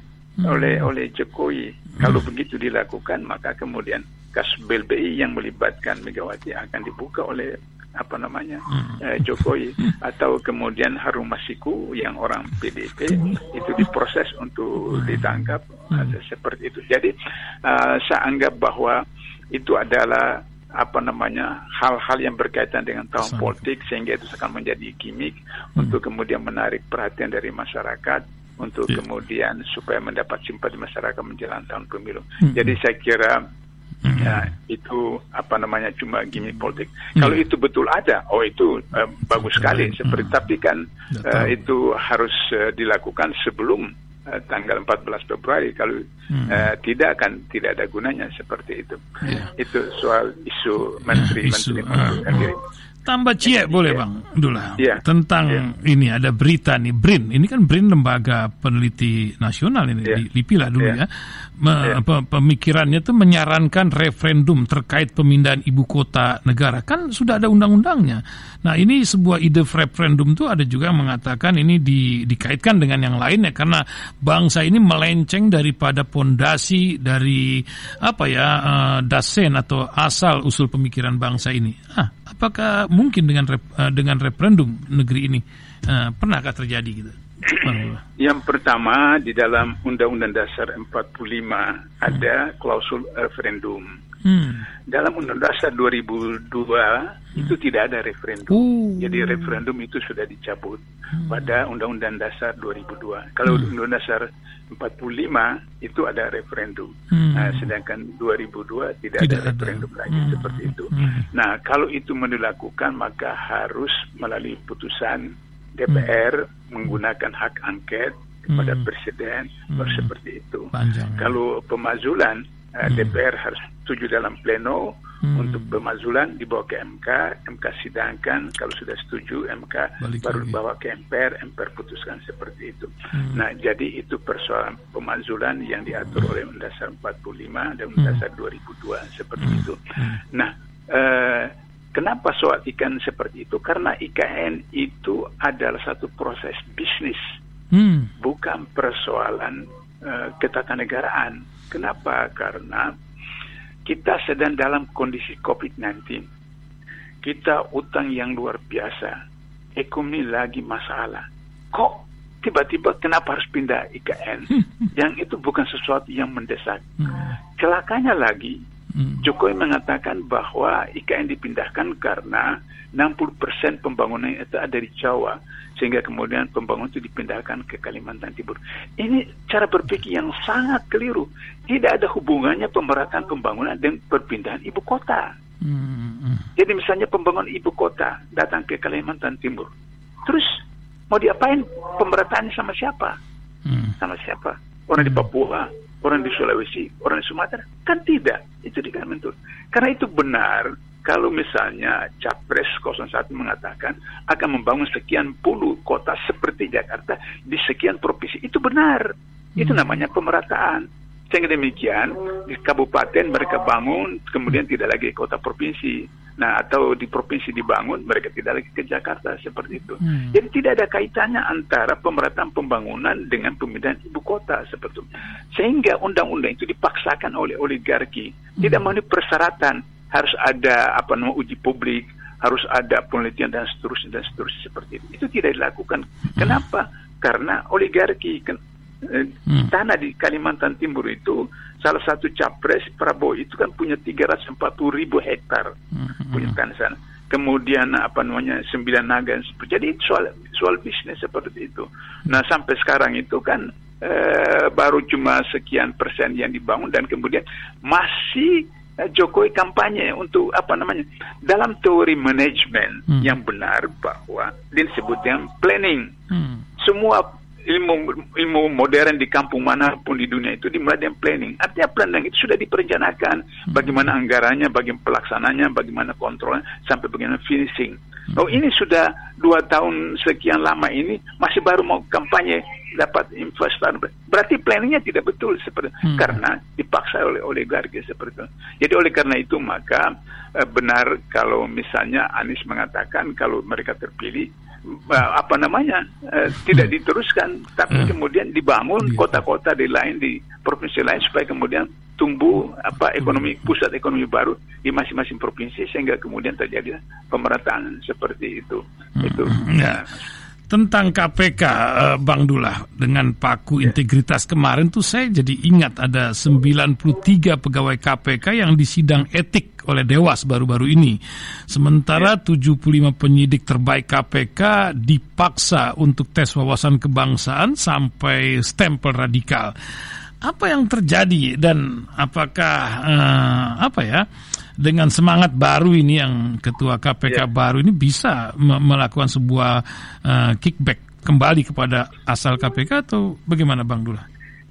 oleh oleh Jokowi. Kalau begitu dilakukan maka kemudian kasus BLBI yang melibatkan Megawati akan dibuka oleh apa namanya eh, Jokowi atau kemudian Harun Masiku yang orang PDP itu diproses untuk ditangkap ada seperti itu. Jadi eh, saya anggap bahwa itu adalah apa namanya hal-hal yang berkaitan dengan tahun politik sehingga itu akan menjadi gimmick untuk kemudian menarik perhatian dari masyarakat untuk kemudian supaya mendapat simpati masyarakat menjelang tahun pemilu. Jadi saya kira ya, itu apa namanya cuma gimmick politik. Kalau itu betul ada, oh itu eh, bagus sekali. Seperti tapi kan eh, itu harus eh, dilakukan sebelum eh, tanggal 14 Februari. Kalau eh, tidak kan tidak ada gunanya seperti itu. Itu soal isu menteri-menteri Isu, mengundurkan diri. Tambah cie boleh bang Dula Iya. tentang ini ada berita nih BRIN ini kan BRIN lembaga peneliti nasional ini Iya. di Lipila dulu Iya. ya Me- apa, pemikirannya tuh menyarankan referendum terkait pemindahan ibu kota negara. Kan sudah ada undang-undangnya. Nah ini sebuah ide referendum tuh ada juga yang mengatakan ini di, dikaitkan dengan yang lain ya karena bangsa ini melenceng daripada pondasi dari apa ya eh, dasen atau asal usul pemikiran bangsa ini. Ah apakah mungkin dengan rep- eh, dengan referendum negeri ini eh, pernahkah terjadi gitu? Yang pertama di dalam Undang-Undang Dasar 45 ada klausul referendum. Hmm. Dalam Undang Dasar 2002 itu tidak ada referendum. Oh. Jadi referendum itu sudah dicabut pada Undang-Undang Dasar 2002. Kalau Undang Dasar 45 itu ada referendum. Hmm. Nah, sedangkan 2002 tidak, Tidak ada ada. referendum lagi Hmm. seperti itu. Hmm. Nah, kalau itu mau dilakukan maka harus melalui putusan DPR menggunakan hak angket kepada Hmm. presiden baru seperti itu. Panjang. Kalau pemazulan eh, DPR harus setuju dalam pleno Hmm. untuk pemazulan dibawa ke MK, MK sidangkan kalau sudah setuju MK Balik baru lagi. dibawa ke MPR, MPR putuskan seperti itu. Hmm. Nah, jadi itu persoalan pemazulan yang diatur oleh Undang Dasar 45 dan Undang Dasar 2002 seperti itu. Nah, eh, kenapa soal ikan seperti itu? Karena IKN itu adalah satu proses bisnis, Hmm. bukan persoalan eh, ketatanegaraan. Kenapa? Karena kita sedang dalam kondisi COVID-19. Kita utang yang luar biasa. Ekonomi lagi masalah. Kok tiba-tiba kenapa harus pindah IKN? yang itu bukan sesuatu yang mendesak. Celakanya lagi, Hmm. Jokowi mengatakan bahwa IKN dipindahkan karena 60% pembangunan itu ada di Jawa sehingga kemudian pembangunan itu dipindahkan ke Kalimantan Timur. Ini cara berpikir yang sangat keliru. Tidak ada hubungannya pemerataan pembangunan dengan perpindahan ibu kota. Hmm. Jadi misalnya pembangunan ibu kota datang ke Kalimantan Timur. Terus mau diapain pemerataannya sama siapa? Hmm. Sama siapa? Orang di Papua, orang di Sulawesi, orang di Sumatera? Kan tidak. Itu di Kalimantan. Karena itu benar kalau misalnya Capres 01 mengatakan akan membangun sekian puluh kota seperti Jakarta di sekian provinsi. Itu benar. Itu namanya pemerataan. Sehingga demikian di kabupaten mereka bangun kemudian tidak lagi kota provinsi. Nah, atau di provinsi dibangun, mereka tidak lagi ke Jakarta seperti itu. Hmm. Jadi tidak ada kaitannya antara pemerataan pembangunan dengan pemindahan ibu kota seperti itu. Sehingga undang-undang itu dipaksakan oleh oligarki, hmm. tidak memenuhi persyaratan harus ada apa namanya uji publik, harus ada penelitian dan seterusnya dan seterusnya seperti itu. Itu tidak dilakukan. Hmm. Kenapa? Karena oligarki eh, hmm. tanah di Kalimantan Timur itu salah satu capres Prabowo itu kan punya 340 ribu hektar hmm. punya tanah sana. Kemudian apa namanya sembilan naga. Jadi soal soal bisnis seperti itu. Nah sampai sekarang itu kan eh, baru cuma sekian persen yang dibangun dan kemudian masih eh, Jokowi kampanye untuk apa namanya dalam teori manajemen hmm. yang benar bahwa disebutnya planning. Hmm. Semua ilmu ilmu modern di kampung mana pun di dunia itu dimulai dengan planning. Artinya planning itu sudah diperencanakan hmm. bagaimana anggarannya, bagaimana pelaksananya, bagaimana kontrolnya sampai bagaimana finishing. Hmm. Oh ini sudah dua tahun sekian lama ini masih baru mau kampanye dapat investor. Berarti planningnya tidak betul seperti hmm. karena dipaksa oleh oligarki seperti itu. Jadi oleh karena itu maka eh, benar kalau misalnya Anies mengatakan kalau mereka terpilih apa namanya uh, tidak hmm. diteruskan tapi hmm. kemudian dibangun iya. kota-kota di lain di provinsi lain supaya kemudian tumbuh apa ekonomi pusat ekonomi baru di masing-masing provinsi sehingga kemudian terjadi pemerataan seperti itu hmm. itu ya tentang KPK uh, Bang Dullah dengan paku ya. integritas kemarin tuh saya jadi ingat ada 93 pegawai KPK yang disidang etik oleh Dewas baru-baru ini. Sementara ya. 75 penyidik terbaik KPK dipaksa untuk tes wawasan kebangsaan sampai stempel radikal. Apa yang terjadi dan apakah uh, apa ya? Dengan semangat baru ini yang ketua KPK yeah. baru ini bisa me melakukan sebuah uh, kickback kembali kepada asal KPK atau bagaimana Bang Dula?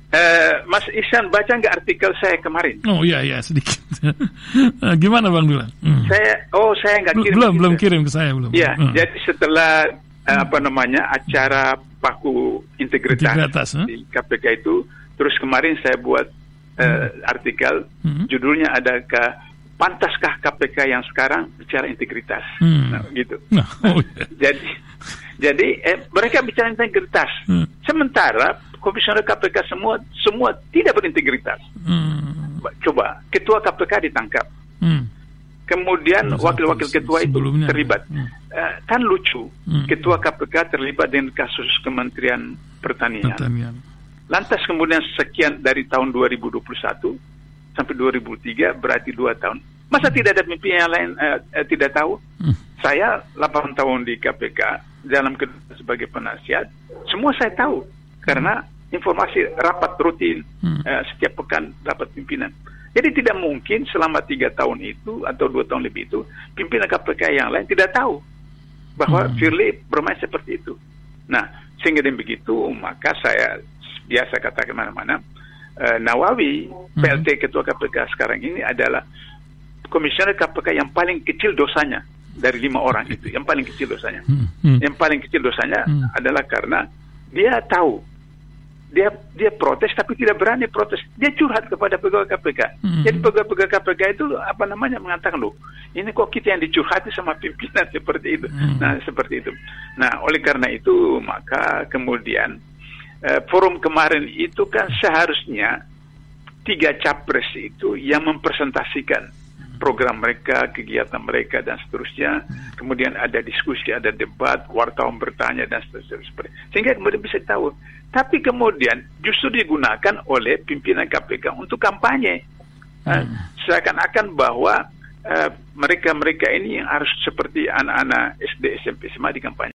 Uh, Mas Isan baca nggak artikel saya kemarin? Oh iya iya sedikit. (laughs) Eh, gimana Bang Dula? Hmm. Saya oh saya nggak kirim. Belum belum kirim ke saya belum. Ya hmm. jadi setelah uh, apa namanya acara paku integritas, integritas huh? di KPK itu, terus kemarin saya buat uh, hmm. artikel hmm. judulnya ada ke pantaskah KPK yang sekarang bicara integritas? Hmm. Nah, gitu. Nah, (laughs) oh, yeah. jadi jadi eh, mereka bicara integritas. Hmm. Sementara komisioner KPK semua semua tidak berintegritas. Hmm. Coba ketua KPK ditangkap. Hmm. Kemudian wakil-wakil ketua itu terlibat. Hmm. Uh, kan lucu, hmm. ketua KPK terlibat dengan kasus Kementerian Pertanian. Pertanian. Lantas kemudian sekian dari tahun 2021 sampai 2003 berarti dua tahun. Masa tidak ada mimpi yang lain uh, uh, tidak tahu? Hmm. Saya 8 tahun di KPK dalam sebagai penasihat, semua saya tahu karena informasi rapat rutin hmm. uh, setiap pekan rapat pimpinan. Jadi tidak mungkin selama tiga tahun itu atau dua tahun lebih itu pimpinan KPK yang lain tidak tahu bahwa hmm. Firly bermain seperti itu. Nah, sehingga dengan begitu maka saya biasa katakan mana-mana uh, Nawawi, hmm. PLT Ketua KPK sekarang ini adalah komisioner KPK yang paling kecil dosanya dari lima orang itu, yang paling kecil dosanya. Hmm. Hmm. Yang paling kecil dosanya adalah karena dia tahu dia dia protes tapi tidak berani protes. Dia curhat kepada pegawai KPK. Hmm. Jadi pegawai-pegawai KPK itu apa namanya mengatakan loh, ini kok kita yang dicurhati sama pimpinan (laughs) seperti itu. Hmm. Nah seperti itu. Nah oleh karena itu maka kemudian eh, forum kemarin itu kan seharusnya tiga capres itu yang mempresentasikan program mereka, kegiatan mereka dan seterusnya. Kemudian ada diskusi, ada debat, wartawan bertanya dan seterusnya. Sehingga kemudian bisa tahu. Tapi kemudian justru digunakan oleh pimpinan KPK untuk kampanye. Hmm. Seakan-akan bahwa mereka-mereka uh, ini yang harus seperti anak-anak SD, SMP, SMA di kampanye.